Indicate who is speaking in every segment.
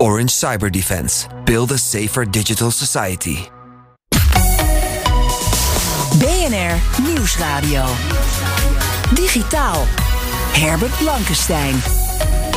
Speaker 1: Orange Cyber Defense. Build a safer digital society.
Speaker 2: BNR Nieuwsradio. Digitaal. Herbert Blankenstein.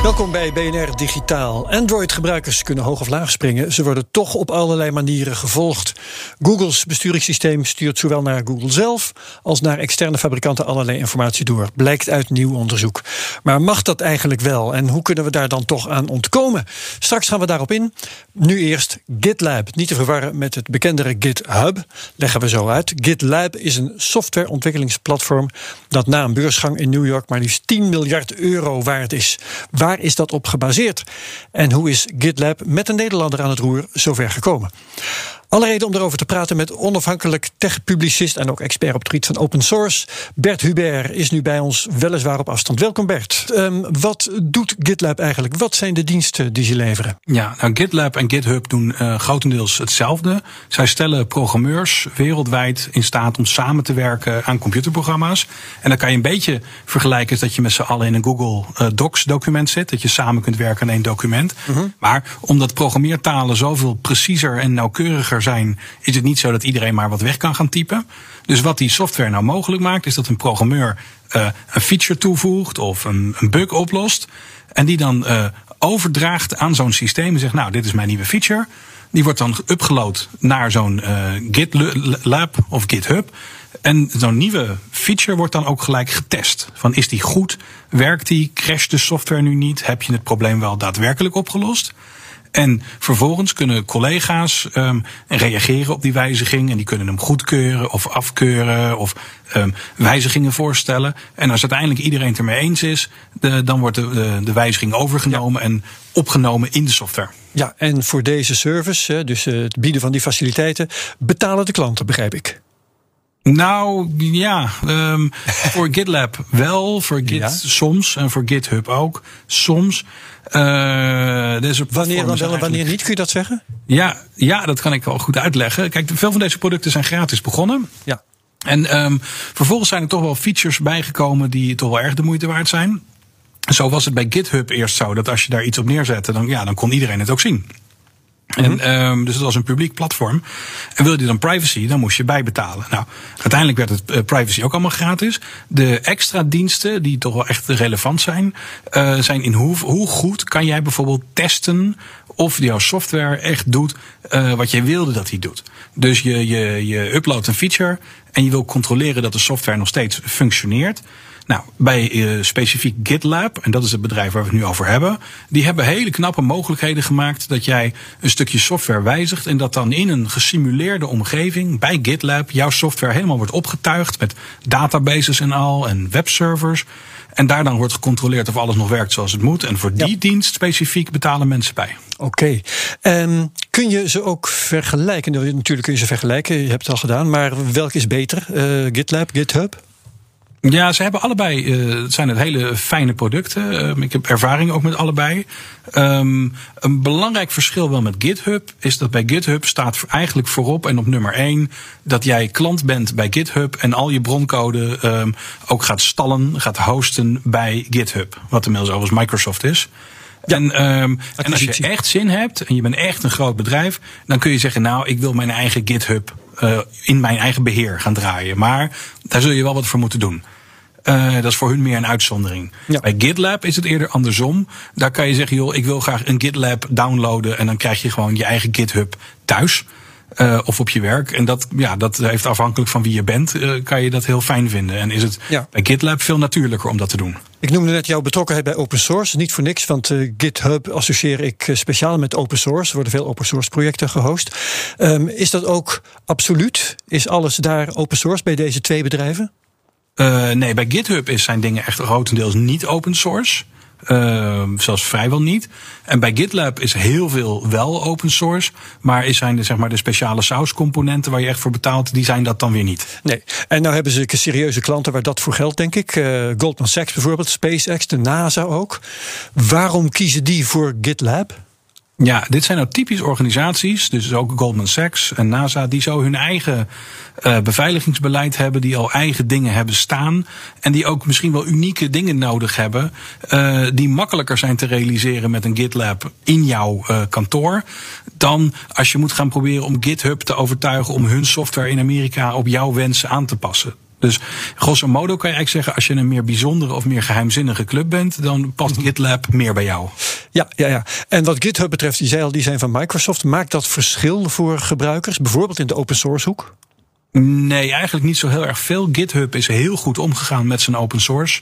Speaker 3: Welkom bij BNR Digitaal. Android-gebruikers kunnen hoog of laag springen. Ze worden toch op allerlei manieren gevolgd. Googles besturingssysteem stuurt zowel naar Google zelf als naar externe fabrikanten allerlei informatie door. Blijkt uit nieuw onderzoek. Maar mag dat eigenlijk wel? En hoe kunnen we daar dan toch aan ontkomen? Straks gaan we daarop in. Nu eerst GitLab. Niet te verwarren met het bekendere GitHub. Leggen we zo uit. GitLab is een softwareontwikkelingsplatform dat na een beursgang in New York maar liefst 10 miljard euro waard is. Waar is dat op gebaseerd? En hoe is GitLab met een Nederlander aan het roer zover gekomen? Alle reden om erover te praten met onafhankelijk tech-publicist en ook expert op het gebied van open source. Bert Hubert is nu bij ons, weliswaar op afstand. Welkom Bert. Um, wat doet GitLab eigenlijk? Wat zijn de diensten die ze leveren?
Speaker 4: Ja, nou GitLab en GitHub doen uh, grotendeels hetzelfde. Zij stellen programmeurs wereldwijd in staat om samen te werken aan computerprogramma's. En dan kan je een beetje vergelijken dat je met z'n allen in een Google uh, Docs document zit. Dat je samen kunt werken aan één document. Uh -huh. Maar omdat programmeertalen zoveel preciezer en nauwkeuriger zijn, is het niet zo dat iedereen maar wat weg kan gaan typen. Dus wat die software nou mogelijk maakt, is dat een programmeur uh, een feature toevoegt of een, een bug oplost. En die dan uh, overdraagt aan zo'n systeem en zegt, nou, dit is mijn nieuwe feature. Die wordt dan upgeload naar zo'n uh, GitLab of GitHub. En zo'n nieuwe feature wordt dan ook gelijk getest. Van is die goed? Werkt die? Crasht de software nu niet? Heb je het probleem wel daadwerkelijk opgelost? En vervolgens kunnen collega's um, reageren op die wijziging. En die kunnen hem goedkeuren of afkeuren of um, wijzigingen voorstellen. En als uiteindelijk iedereen het ermee eens is, de, dan wordt de, de, de wijziging overgenomen ja. en opgenomen in de software.
Speaker 3: Ja, en voor deze service, dus het bieden van die faciliteiten, betalen de klanten, begrijp ik.
Speaker 4: Nou ja, um, voor GitLab wel, voor Git ja. soms en voor GitHub ook soms. Uh,
Speaker 3: deze wanneer en wanneer niet, kun je dat zeggen?
Speaker 4: Ja, ja, dat kan ik wel goed uitleggen. Kijk, veel van deze producten zijn gratis begonnen.
Speaker 3: Ja.
Speaker 4: En um, vervolgens zijn er toch wel features bijgekomen die toch wel erg de moeite waard zijn. Zo was het bij GitHub eerst zo dat als je daar iets op neerzette, dan, ja, dan kon iedereen het ook zien. En, um, dus het was een publiek platform. En wilde je dan privacy, dan moest je bijbetalen. Nou, uiteindelijk werd het uh, privacy ook allemaal gratis. De extra diensten, die toch wel echt relevant zijn, uh, zijn in hoe, hoe goed kan jij bijvoorbeeld testen of jouw software echt doet uh, wat jij wilde dat hij doet. Dus je, je, je uploadt een feature en je wil controleren dat de software nog steeds functioneert. Nou, bij uh, specifiek GitLab, en dat is het bedrijf waar we het nu over hebben, die hebben hele knappe mogelijkheden gemaakt dat jij een stukje software wijzigt en dat dan in een gesimuleerde omgeving bij GitLab jouw software helemaal wordt opgetuigd met databases en al en webservers. En daar dan wordt gecontroleerd of alles nog werkt zoals het moet. En voor die ja. dienst specifiek betalen mensen bij.
Speaker 3: Oké. Okay. Um, kun je ze ook vergelijken? Natuurlijk kun je ze vergelijken, je hebt het al gedaan. Maar welk is beter? Uh, GitLab, GitHub?
Speaker 4: Ja, ze hebben allebei, uh, het zijn het hele fijne producten. Uh, ik heb ervaring ook met allebei. Um, een belangrijk verschil wel met GitHub is dat bij GitHub staat eigenlijk voorop en op nummer 1 dat jij klant bent bij GitHub en al je broncode um, ook gaat stallen, gaat hosten bij GitHub. Wat inmiddels overigens Microsoft is. Ja, en, um, en als je echt zin hebt en je bent echt een groot bedrijf, dan kun je zeggen, nou, ik wil mijn eigen GitHub uh, in mijn eigen beheer gaan draaien. Maar daar zul je wel wat voor moeten doen. Uh, dat is voor hun meer een uitzondering. Ja. Bij GitLab is het eerder andersom. Daar kan je zeggen, joh, ik wil graag een GitLab downloaden. En dan krijg je gewoon je eigen GitHub thuis. Uh, of op je werk. En dat, ja, dat heeft afhankelijk van wie je bent, uh, kan je dat heel fijn vinden. En is het ja. bij GitLab veel natuurlijker om dat te doen.
Speaker 3: Ik noemde net jouw betrokkenheid bij open source. Niet voor niks, want uh, GitHub associeer ik speciaal met open source. Er worden veel open source projecten gehost. Um, is dat ook absoluut? Is alles daar open source bij deze twee bedrijven?
Speaker 4: Uh, nee, bij GitHub is zijn dingen echt grotendeels niet open source. Uh, zelfs vrijwel niet. En bij GitLab is heel veel wel open source. Maar is zijn de, zeg maar, de speciale sauscomponenten waar je echt voor betaalt, die zijn dat dan weer niet.
Speaker 3: Nee. En nou hebben ze serieuze klanten waar dat voor geldt, denk ik. Uh, Goldman Sachs bijvoorbeeld, SpaceX, de NASA ook. Waarom kiezen die voor GitLab?
Speaker 4: Ja, dit zijn nou typisch organisaties, dus ook Goldman Sachs en NASA, die zo hun eigen uh, beveiligingsbeleid hebben, die al eigen dingen hebben staan en die ook misschien wel unieke dingen nodig hebben, uh, die makkelijker zijn te realiseren met een GitLab in jouw uh, kantoor, dan als je moet gaan proberen om GitHub te overtuigen om hun software in Amerika op jouw wensen aan te passen. Dus grosso modo kan je eigenlijk zeggen, als je een meer bijzondere of meer geheimzinnige club bent, dan past mhm. GitLab meer bij jou.
Speaker 3: Ja, ja, ja. En wat GitHub betreft, die zei al, die zijn van Microsoft. Maakt dat verschil voor gebruikers, bijvoorbeeld in de open source hoek?
Speaker 4: Nee, eigenlijk niet zo heel erg veel. GitHub is heel goed omgegaan met zijn open source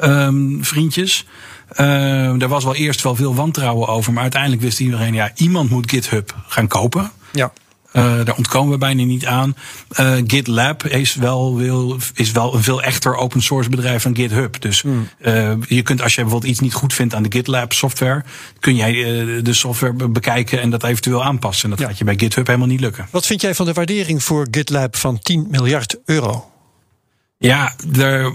Speaker 4: um, vriendjes. Daar was wel eerst wel veel wantrouwen over, maar uiteindelijk wist iedereen, ja, iemand moet GitHub gaan kopen.
Speaker 3: Ja.
Speaker 4: Uh, daar ontkomen we bijna niet aan. Uh, GitLab is wel, wil, is wel een veel echter open source bedrijf dan GitHub. Dus uh, je kunt, als je bijvoorbeeld iets niet goed vindt aan de GitLab software, kun jij de software bekijken en dat eventueel aanpassen. En dat ja. gaat je bij GitHub helemaal niet lukken.
Speaker 3: Wat vind jij van de waardering voor GitLab van 10 miljard euro?
Speaker 4: Ja, er,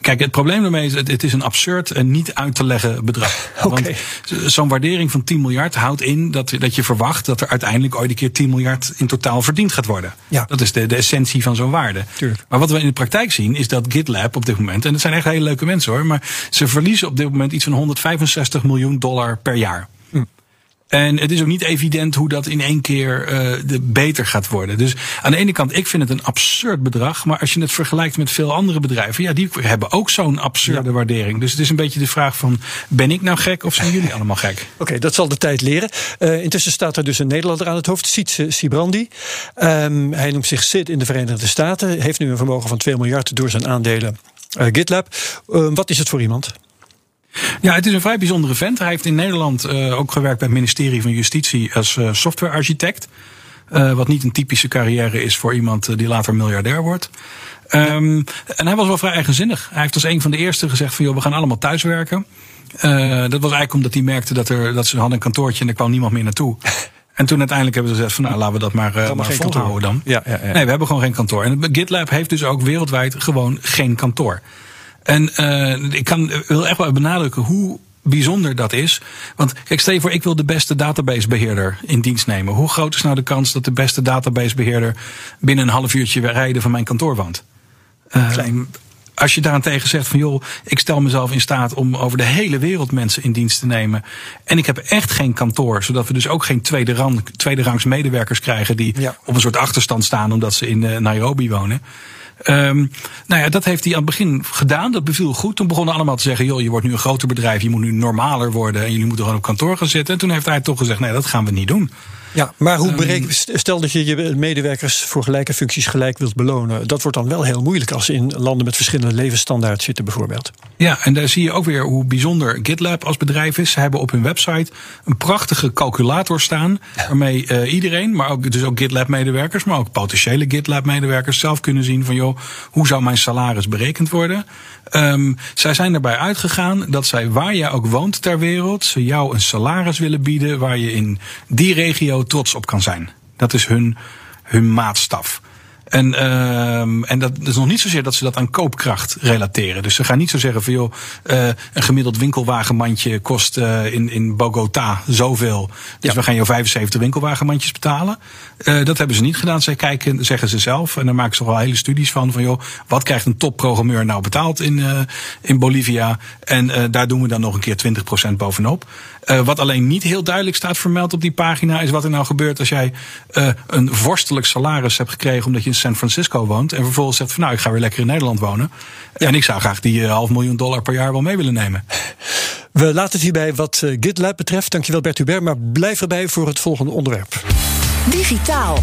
Speaker 4: Kijk, het probleem daarmee is, het is een absurd en niet uit te leggen bedrag.
Speaker 3: Okay.
Speaker 4: Want zo'n waardering van 10 miljard houdt in dat, dat je verwacht dat er uiteindelijk ooit een keer 10 miljard in totaal verdiend gaat worden.
Speaker 3: Ja.
Speaker 4: Dat is de, de essentie van zo'n waarde.
Speaker 3: Tuurlijk.
Speaker 4: Maar wat we in de praktijk zien is dat GitLab op dit moment, en het zijn echt hele leuke mensen hoor, maar ze verliezen op dit moment iets van 165 miljoen dollar per jaar. En het is ook niet evident hoe dat in één keer uh, de beter gaat worden. Dus aan de ene kant, ik vind het een absurd bedrag. Maar als je het vergelijkt met veel andere bedrijven, ja, die hebben ook zo'n absurde ja. waardering. Dus het is een beetje de vraag van, ben ik nou gek of zijn jullie allemaal gek?
Speaker 3: Oké, okay, dat zal de tijd leren. Uh, intussen staat er dus een Nederlander aan het hoofd, Sietse Sibrandi. Um, hij noemt zich SID in de Verenigde Staten. Heeft nu een vermogen van 2 miljard door zijn aandelen uh, GitLab. wat is het voor iemand?
Speaker 4: Ja, het is een vrij bijzondere vent. Hij heeft in Nederland uh, ook gewerkt bij het ministerie van Justitie als uh, softwarearchitect. Uh, wat niet een typische carrière is voor iemand die later miljardair wordt. Um, en hij was wel vrij eigenzinnig. Hij heeft als een van de eerste gezegd van joh, we gaan allemaal thuiswerken. dat was eigenlijk omdat hij merkte dat, er, dat ze hadden een kantoortje en er kwam niemand meer naartoe. En toen uiteindelijk hebben ze gezegd van nou laten we dat maar, uh, maar volhouden dan.
Speaker 3: Ja, ja, ja.
Speaker 4: Nee, we hebben gewoon geen kantoor. En GitLab heeft dus ook wereldwijd gewoon geen kantoor. En uh, ik kan, wil echt wel benadrukken hoe bijzonder dat is. Want kijk, stel je voor, ik wil de beste databasebeheerder in dienst nemen. Hoe groot is nou de kans dat de beste databasebeheerder binnen een half uurtje rijden van mijn kantoor woont?
Speaker 3: Uh,
Speaker 4: als je daarentegen zegt van joh, ik stel mezelf in staat om over de hele wereld mensen in dienst te nemen. En ik heb echt geen kantoor, zodat we dus ook geen tweede, rang, tweede rangs medewerkers krijgen die
Speaker 3: ja.
Speaker 4: op een soort achterstand staan omdat ze in uh, Nairobi wonen. Um, nou ja, dat heeft hij aan het begin gedaan. Dat beviel goed. Toen begonnen allemaal te zeggen: joh, je wordt nu een groter bedrijf, je moet nu normaler worden en jullie moeten gewoon op kantoor gaan zitten. En toen heeft hij toch gezegd: nee, dat gaan we niet doen.
Speaker 3: Ja, maar hoe bereken, stel dat je je medewerkers voor gelijke functies gelijk wilt belonen. Dat wordt dan wel heel moeilijk als ze in landen met verschillende levensstandaarden zitten, bijvoorbeeld.
Speaker 4: Ja, en daar zie je ook weer hoe bijzonder GitLab als bedrijf is. Ze hebben op hun website een prachtige calculator staan. Waarmee uh, iedereen, maar ook, dus ook GitLab-medewerkers, maar ook potentiële GitLab-medewerkers zelf kunnen zien van joh, hoe zou mijn salaris berekend worden? Um, zij zijn erbij uitgegaan dat zij, waar jij ook woont ter wereld, ze jou een salaris willen bieden waar je in die regio trots op kan zijn. Dat is hun, hun maatstaf. En, uh, en dat is nog niet zozeer dat ze dat aan koopkracht relateren. Dus ze gaan niet zo zeggen van joh, uh, een gemiddeld winkelwagenmandje kost uh, in, in Bogota zoveel. Dus ja. we gaan jou 75 winkelwagenmandjes betalen. Uh, dat hebben ze niet gedaan. Zij kijken, zeggen ze zelf. En daar maken ze wel hele studies van. Van joh, wat krijgt een topprogrammeur nou betaald in, in Bolivia? En daar doen we dan nog een keer 20% bovenop. Uh, wat alleen niet heel duidelijk staat vermeld op die pagina, is wat er nou gebeurt als jij uh, een vorstelijk salaris hebt gekregen omdat je in San Francisco woont. En vervolgens zegt van nou, ik ga weer lekker in Nederland wonen. Ja. En ik zou graag die uh, half miljoen dollar per jaar wel mee willen nemen.
Speaker 3: We laten het hierbij wat GitLab betreft. Dankjewel Bert Hubert, maar blijf erbij voor het volgende onderwerp.
Speaker 2: Digitaal.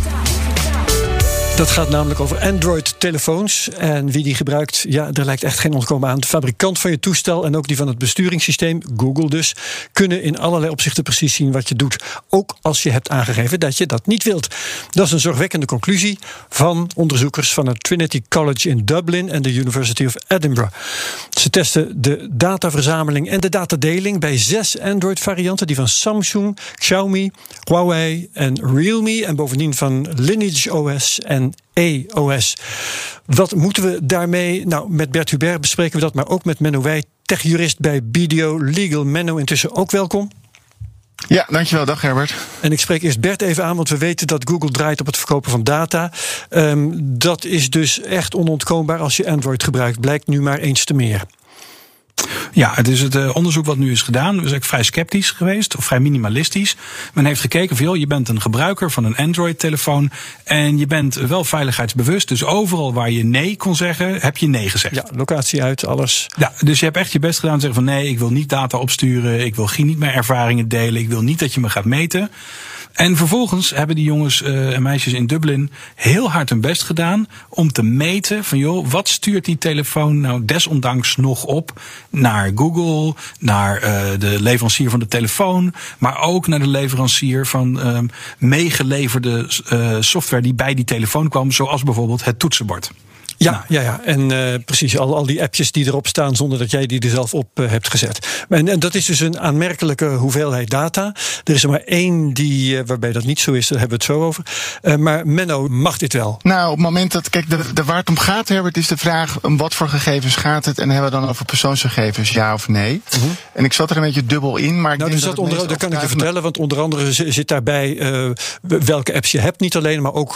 Speaker 3: Dat gaat namelijk over Android-telefoons. En wie die gebruikt, ja, daar lijkt echt geen ontkomen aan. De fabrikant van je toestel en ook die van het besturingssysteem, Google dus, kunnen in allerlei opzichten precies zien wat je doet. Ook als je hebt aangegeven dat je dat niet wilt. Dat is een zorgwekkende conclusie van onderzoekers van het Trinity College in Dublin en de University of Edinburgh. Ze testen de dataverzameling en de datadeling bij zes Android-varianten, die van Samsung, Xiaomi, Huawei en Realme. En bovendien van Lineage OS en EOS. Wat moeten we daarmee? Nou, met Bert Hubert bespreken we dat, maar ook met Menno Wij, techjurist bij BDO Legal. Menno, intussen ook welkom.
Speaker 5: Ja, dankjewel. Dag Herbert.
Speaker 3: En ik spreek eerst Bert even aan, want we weten dat Google draait op het verkopen van data. Um, dat is dus echt onontkoombaar als je Android gebruikt. Blijkt nu maar eens te meer.
Speaker 4: Ja, het is het uh, onderzoek wat nu is gedaan. We zijn vrij sceptisch geweest, of vrij minimalistisch. Men heeft gekeken van, joh, je bent een gebruiker van een Android-telefoon en je bent wel veiligheidsbewust. Dus overal waar je nee kon zeggen, heb je nee gezegd.
Speaker 3: Ja, locatie uit, alles.
Speaker 4: Ja, dus je hebt echt je best gedaan te zeggen van, nee, ik wil niet data opsturen, ik wil niet meer ervaringen delen, ik wil niet dat je me gaat meten. En vervolgens hebben die jongens uh, en meisjes in Dublin heel hard hun best gedaan om te meten van joh, wat stuurt die telefoon nou desondanks nog op naar Google, naar uh, de leverancier van de telefoon, maar ook naar de leverancier van uh, meegeleverde uh, software die bij die telefoon kwam, zoals bijvoorbeeld het toetsenbord.
Speaker 3: Ja, nou. ja, ja. en uh, precies, al, al die appjes die erop staan zonder dat jij die er zelf op uh, hebt gezet. En, en, dat is dus een aanmerkelijke hoeveelheid data. Er is er maar één die, uh, waarbij dat niet zo is, daar hebben we het zo over. maar Menno, mag dit wel?
Speaker 5: Nou, op het moment dat, kijk, de, de waar het om gaat, Herbert, is de vraag om wat voor gegevens gaat het en hebben we dan over persoonsgegevens, ja of nee? -huh. En ik zat er een beetje dubbel in, maar ik
Speaker 3: nou,
Speaker 5: denk
Speaker 3: dus
Speaker 5: dat,
Speaker 3: dat, onder, dat kan ik je vertellen, want onder andere zit daarbij welke apps je hebt, niet alleen, maar ook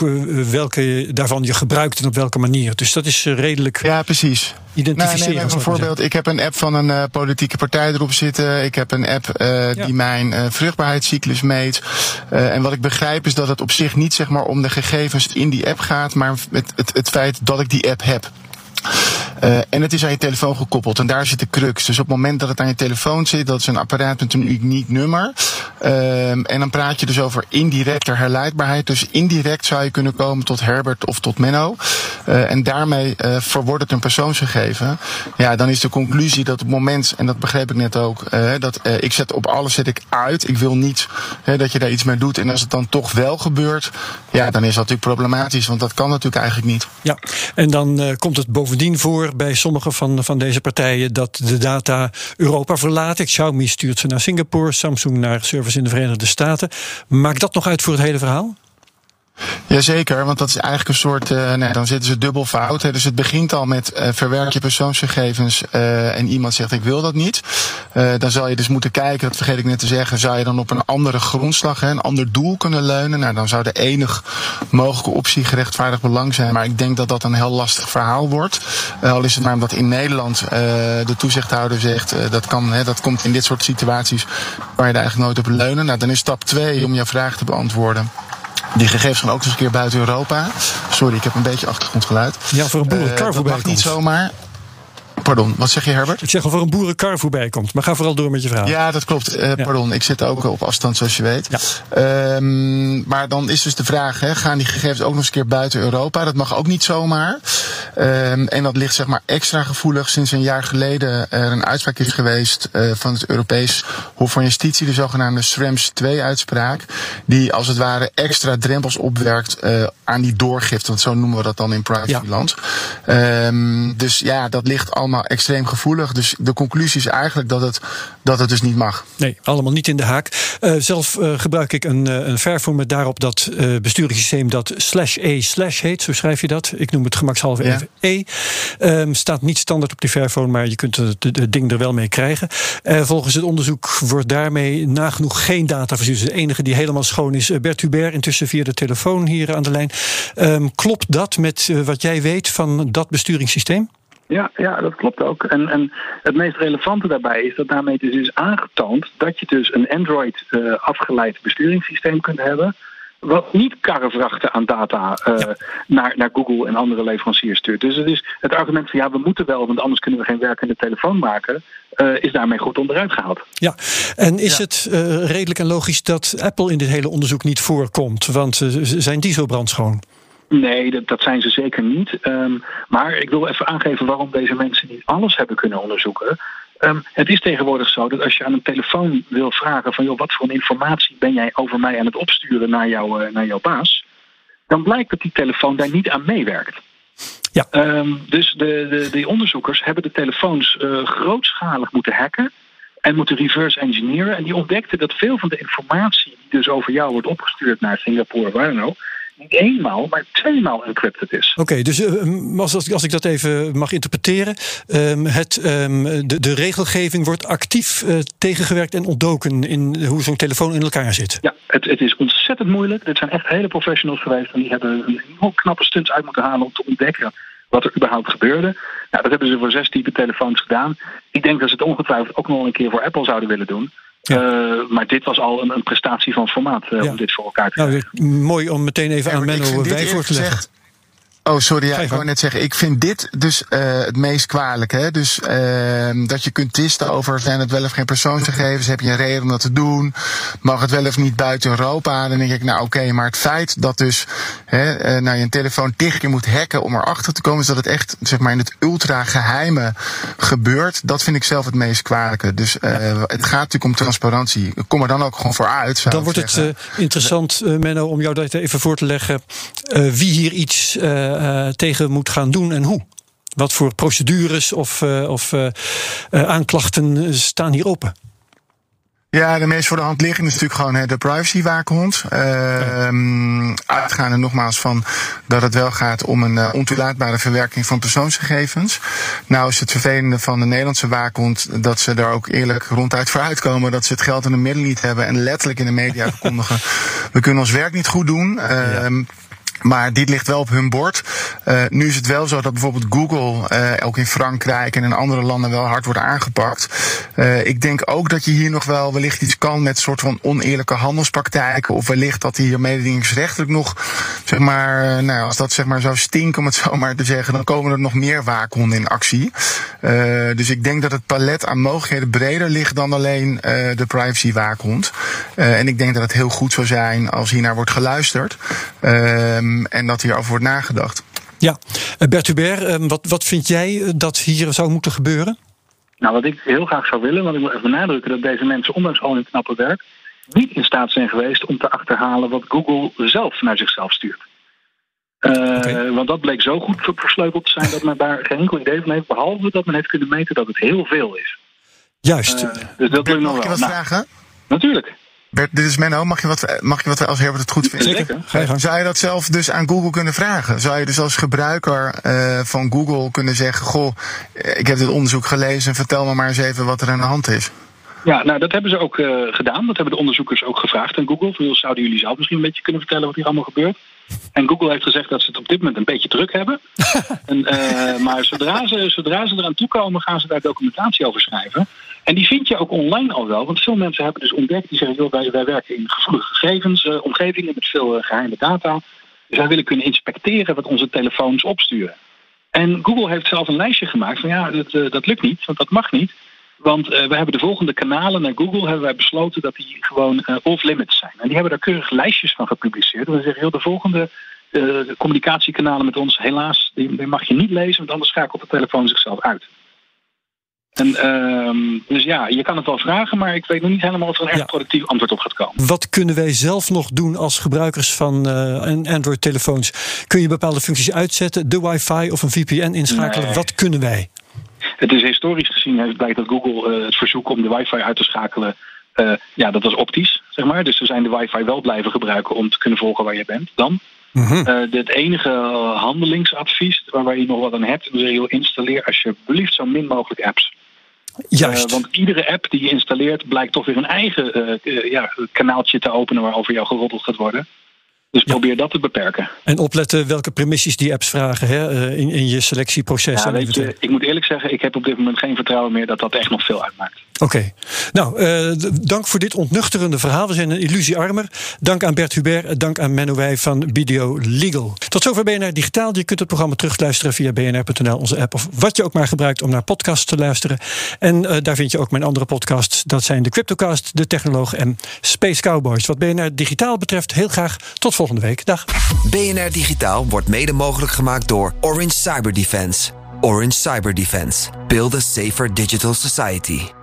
Speaker 3: welke daarvan je gebruikt en op welke manier. Dus dat is redelijk
Speaker 5: ja, precies.
Speaker 3: identificeren.
Speaker 5: Nou, bijvoorbeeld, ik heb een app van een uh, politieke partij erop zitten. Ik heb een app uh, ja. die mijn uh, vruchtbaarheidscyclus meet. en wat ik begrijp is dat het op zich niet zeg maar, om de gegevens in die app gaat, maar het, het, het feit dat ik die app heb. Uh, en het is aan je telefoon gekoppeld. En daar zit de crux. Dus op het moment dat het aan je telefoon zit, dat is een apparaat met een uniek nummer. Uh, en dan praat je dus over indirecte herleidbaarheid. Dus indirect zou je kunnen komen tot Herbert of tot Menno. Uh, en daarmee uh, verwordt het een persoonsgegeven. Ja, dan is de conclusie dat op het moment, en dat begreep ik net ook, dat ik zet op alles zet ik uit. Ik wil niet dat je daar iets mee doet. En als het dan toch wel gebeurt, ja, dan is dat natuurlijk problematisch. Want dat kan natuurlijk eigenlijk niet.
Speaker 3: Ja, en dan komt het bovendien voor bij sommige van, van deze partijen dat de data Europa verlaat. Xiaomi stuurt ze naar Singapore, Samsung naar service in de Verenigde Staten. Maakt dat nog uit voor het hele verhaal?
Speaker 5: Jazeker, want dat is eigenlijk een soort. Uh, nee, dan zitten ze dubbel fout. Hè. Dus het begint al met uh, verwerk je persoonsgegevens uh, en iemand zegt ik wil dat niet. dan zal je dus moeten kijken, dat vergeet ik net te zeggen, zou je dan op een andere grondslag, hè, een ander doel kunnen leunen. Nou, dan zou de enig mogelijke optie gerechtvaardigd belang zijn. Maar ik denk dat dat een heel lastig verhaal wordt. al is het maar omdat in Nederland de toezichthouder zegt dat kan, hè, dat komt in dit soort situaties waar je er eigenlijk nooit op leunen. Nou, dan is stap 2 om jouw vraag te beantwoorden. Die gegevens gaan ook eens een keer buiten Europa. Sorry, ik heb een beetje achtergrondgeluid.
Speaker 3: Ja, voor een boerenkar uh, voorbij
Speaker 5: mag niet zomaar. Pardon, wat zeg je Herbert?
Speaker 3: Ik zeg of er een boerenkar voorbij komt. Maar ga vooral door met je vraag.
Speaker 5: Ja, dat klopt. Uh, ja. Pardon, ik zit ook op afstand zoals je weet.
Speaker 3: Ja.
Speaker 5: Um, maar dan is dus de vraag, hè, gaan die gegevens ook nog eens een keer buiten Europa? Dat mag ook niet zomaar. Um, en dat ligt zeg maar extra gevoelig sinds een jaar geleden er een uitspraak is geweest uh, van het Europees Hof van Justitie, de zogenaamde SREMS 2-uitspraak. Die als het ware extra drempels opwerkt uh, aan die doorgifte, want zo noemen we dat dan in privacyland. Ja. Um, dus ja, dat ligt allemaal extreem gevoelig. Dus de conclusie is eigenlijk dat het, dat het dus niet mag.
Speaker 3: Nee, allemaal niet in de haak. Uh, zelf uh, gebruik ik een, een verfoor met daarop dat besturingssysteem dat slash e slash heet. Zo schrijf je dat. Ik noem het gemakshalve ja. even e. Um, staat niet standaard op die verfoon, maar je kunt het, het ding er wel mee krijgen. volgens het onderzoek wordt daarmee nagenoeg geen data verstuurd. Dus de enige die helemaal schoon is, Bert Hubert, intussen via de telefoon hier aan de lijn. Um, klopt dat met wat jij weet van dat besturingssysteem?
Speaker 6: Ja, ja, dat klopt ook. En, en het meest relevante daarbij is dat daarmee dus is aangetoond dat je dus een Android uh, afgeleid besturingssysteem kunt hebben. Wat niet karrevrachten aan data uh, ja. naar, naar Google en andere leveranciers stuurt. Dus het is het argument van ja, we moeten wel, want anders kunnen we geen werkende telefoon maken. Uh, is daarmee goed onderuit gehaald.
Speaker 3: Ja, en is ja. het uh, redelijk en logisch dat Apple in dit hele onderzoek niet voorkomt? Want zijn diesel brandschoon?
Speaker 6: Nee, dat, dat zijn ze zeker niet. Ehm, maar ik wil even aangeven waarom deze mensen niet alles hebben kunnen onderzoeken. Ehm, het is tegenwoordig zo dat als je aan een telefoon wil vragen van joh, wat voor informatie ben jij over mij aan het opsturen naar, jou, naar jouw baas, dan blijkt dat die telefoon daar niet aan meewerkt.
Speaker 3: Ja.
Speaker 6: Ehm, dus de, de, de onderzoekers hebben de telefoons uh, grootschalig moeten hacken en moeten reverse engineeren. En die ontdekten dat veel van de informatie die dus over jou wordt opgestuurd naar Singapore, waar dan ook, niet eenmaal, maar tweemaal encrypted is.
Speaker 3: Oké, dus uh, als, als ik dat even mag interpreteren, um, het, um, de, de regelgeving wordt actief uh, tegengewerkt en ontdoken in hoe zo'n telefoon in elkaar zit.
Speaker 6: Ja, het, het is ontzettend moeilijk. Dit zijn echt hele professionals geweest en die hebben een enorm knappe stunts uit moeten halen om te ontdekken wat er überhaupt gebeurde. Nou, dat hebben ze voor zes type telefoons gedaan. Ik denk dat ze het ongetwijfeld ook nog een keer voor Apple zouden willen doen. Ja. Uh, maar dit was al een, een prestatie van formaat uh, ja. om dit voor elkaar te krijgen.
Speaker 3: Nou, mooi om meteen even aan Menno wij voor te leggen.
Speaker 5: Oh, sorry, ja, ik wou net zeggen, ik vind dit dus uh, het meest kwalijk. Hè? Dus uh, dat je kunt twisten over zijn het wel of geen persoonsgegevens, heb je een reden om dat te doen, mag het wel of niet buiten Europa. Dan denk ik, nou oké, okay, maar het feit dat dus hè, uh, nou, je een telefoon tig keer moet hacken om erachter te komen, is dat het echt zeg maar in het ultra geheime gebeurt. Dat vind ik zelf het meest kwalijke. Dus uh, het gaat natuurlijk om transparantie. Kom er dan ook gewoon voor uit.
Speaker 3: Dan wordt
Speaker 5: zeggen.
Speaker 3: het interessant, Menno, om jou dat even voor te leggen. Wie hier iets uh, uh, tegen moet gaan doen en hoe. Wat voor procedures of, uh, of uh, aanklachten staan hier open?
Speaker 5: Ja, de meest voor de hand liggende is natuurlijk gewoon hè, de privacywaakhond. Uh, uitgaande nogmaals van dat het wel gaat om een uh, ontoelaatbare verwerking van persoonsgegevens. Nou is het vervelende van de Nederlandse waakhond dat ze daar ook eerlijk ronduit voor uitkomen dat ze het geld en de middelen niet hebben en letterlijk in de media verkondigen. we kunnen ons werk niet goed doen. Uh, ja. Maar dit ligt wel op hun bord. Uh, nu is het wel zo dat bijvoorbeeld Google uh, ook in Frankrijk en in andere landen wel hard wordt aangepakt. Uh, ik denk ook dat je hier nog wel wellicht iets kan met soort van oneerlijke handelspraktijken. Of wellicht dat hier mededingingsrechtelijk nog, zeg maar, nou, als dat zeg maar zou stinken om het zo maar te zeggen, dan komen er nog meer waakhonden in actie. dus ik denk dat het palet aan mogelijkheden breder ligt dan alleen de privacy waakhond. en ik denk dat het heel goed zou zijn als hiernaar wordt geluisterd. Um, en dat hierover wordt nagedacht.
Speaker 3: Ja, Bert Hubert, wat, wat vind jij dat hier zou moeten gebeuren?
Speaker 6: Nou, wat ik heel graag zou willen, want ik wil even benadrukken dat deze mensen, ondanks al hun knappe werk, niet in staat zijn geweest om te achterhalen wat Google zelf naar zichzelf stuurt. Uh, okay. Want dat bleek zo goed versleuteld te zijn dat men daar geen enkel idee van heeft, behalve dat men heeft kunnen meten dat het heel veel is.
Speaker 3: Juist. Uh,
Speaker 6: dus dat wil ik nog
Speaker 5: wel. wat
Speaker 6: nou,
Speaker 5: vragen?
Speaker 6: Natuurlijk.
Speaker 5: Bert, dit is Menno. Mag je wat, mag je wat als Herbert het goed vindt?
Speaker 3: Zeker.
Speaker 5: Zou je dat zelf dus aan Google kunnen vragen? Zou je dus als gebruiker uh, van Google kunnen zeggen: Goh, ik heb dit onderzoek gelezen, vertel me maar eens even wat er aan de hand is?
Speaker 6: Ja, nou dat hebben ze ook uh, gedaan. Dat hebben de onderzoekers ook gevraagd aan Google. Veel zouden jullie zelf misschien een beetje kunnen vertellen wat hier allemaal gebeurt? En Google heeft gezegd dat ze het op dit moment een beetje druk hebben. en, uh, maar zodra ze, zodra ze eraan toekomen, gaan ze daar documentatie over schrijven. En die vind je ook online al wel. Want veel mensen hebben dus ontdekt, die zeggen, joh, wij, wij werken in gevoelige gegevens, uh, omgevingen met veel geheime data. Dus wij willen kunnen inspecteren wat onze telefoons opsturen. En Google heeft zelf een lijstje gemaakt van ja, dat, dat lukt niet, want dat mag niet. Want uh, we hebben de volgende kanalen naar Google hebben wij besloten dat die gewoon uh, off-limits zijn. En die hebben daar keurig lijstjes van gepubliceerd. En we zeggen heel de volgende uh, communicatiekanalen met ons, helaas, die, mag je niet lezen, want anders schakelt de telefoon zichzelf uit. En, um, dus ja, je kan het wel vragen, maar ik weet nog niet helemaal of er een echt ja. productief antwoord op gaat komen.
Speaker 3: Wat kunnen wij zelf nog doen als gebruikers van uh, Android-telefoons? Kun je bepaalde functies uitzetten, de wifi of een VPN inschakelen? Nee. Wat kunnen wij?
Speaker 6: Het is historisch gezien blijkt dat Google uh, het verzoek om de wifi uit te schakelen, uh, ja, dat was optisch, zeg maar. Dus ze zijn de wifi wel blijven gebruiken om te kunnen volgen waar je bent dan. Mm -hmm. uh, het enige handelingsadvies waar je nog wat aan hebt, is je installeer alsjeblieft zo min mogelijk apps.
Speaker 3: Juist.
Speaker 6: want iedere app die je installeert blijkt toch weer een eigen ja, kanaaltje te openen waarover jou geroddeld gaat worden. Dus ja. probeer dat te beperken.
Speaker 3: En opletten welke permissies die apps vragen hè, in, in je selectieproces.
Speaker 6: Ja, weet je, ik moet eerlijk zeggen, ik heb op dit moment geen vertrouwen meer dat dat echt nog veel uitmaakt.
Speaker 3: Oké. Nou, uh, dank voor dit ontnuchterende verhaal. We zijn een illusie armer. Dank aan Bert Hubert. Dank aan Menno Wij van BDO Legal. Tot zover BNR Digitaal. Je kunt het programma terugluisteren via bnr.nl, onze app. Of wat je ook maar gebruikt om naar podcasts te luisteren. En uh, daar vind je ook mijn andere podcasts. Dat zijn de Cryptocast, De Technoloog en Space Cowboys. Wat BNR Digitaal betreft, heel graag tot volgende week. Dag.
Speaker 1: BNR Digitaal wordt mede mogelijk gemaakt door Orange Cyber Defense. Orange Cyber Defense. Build a safer digital society.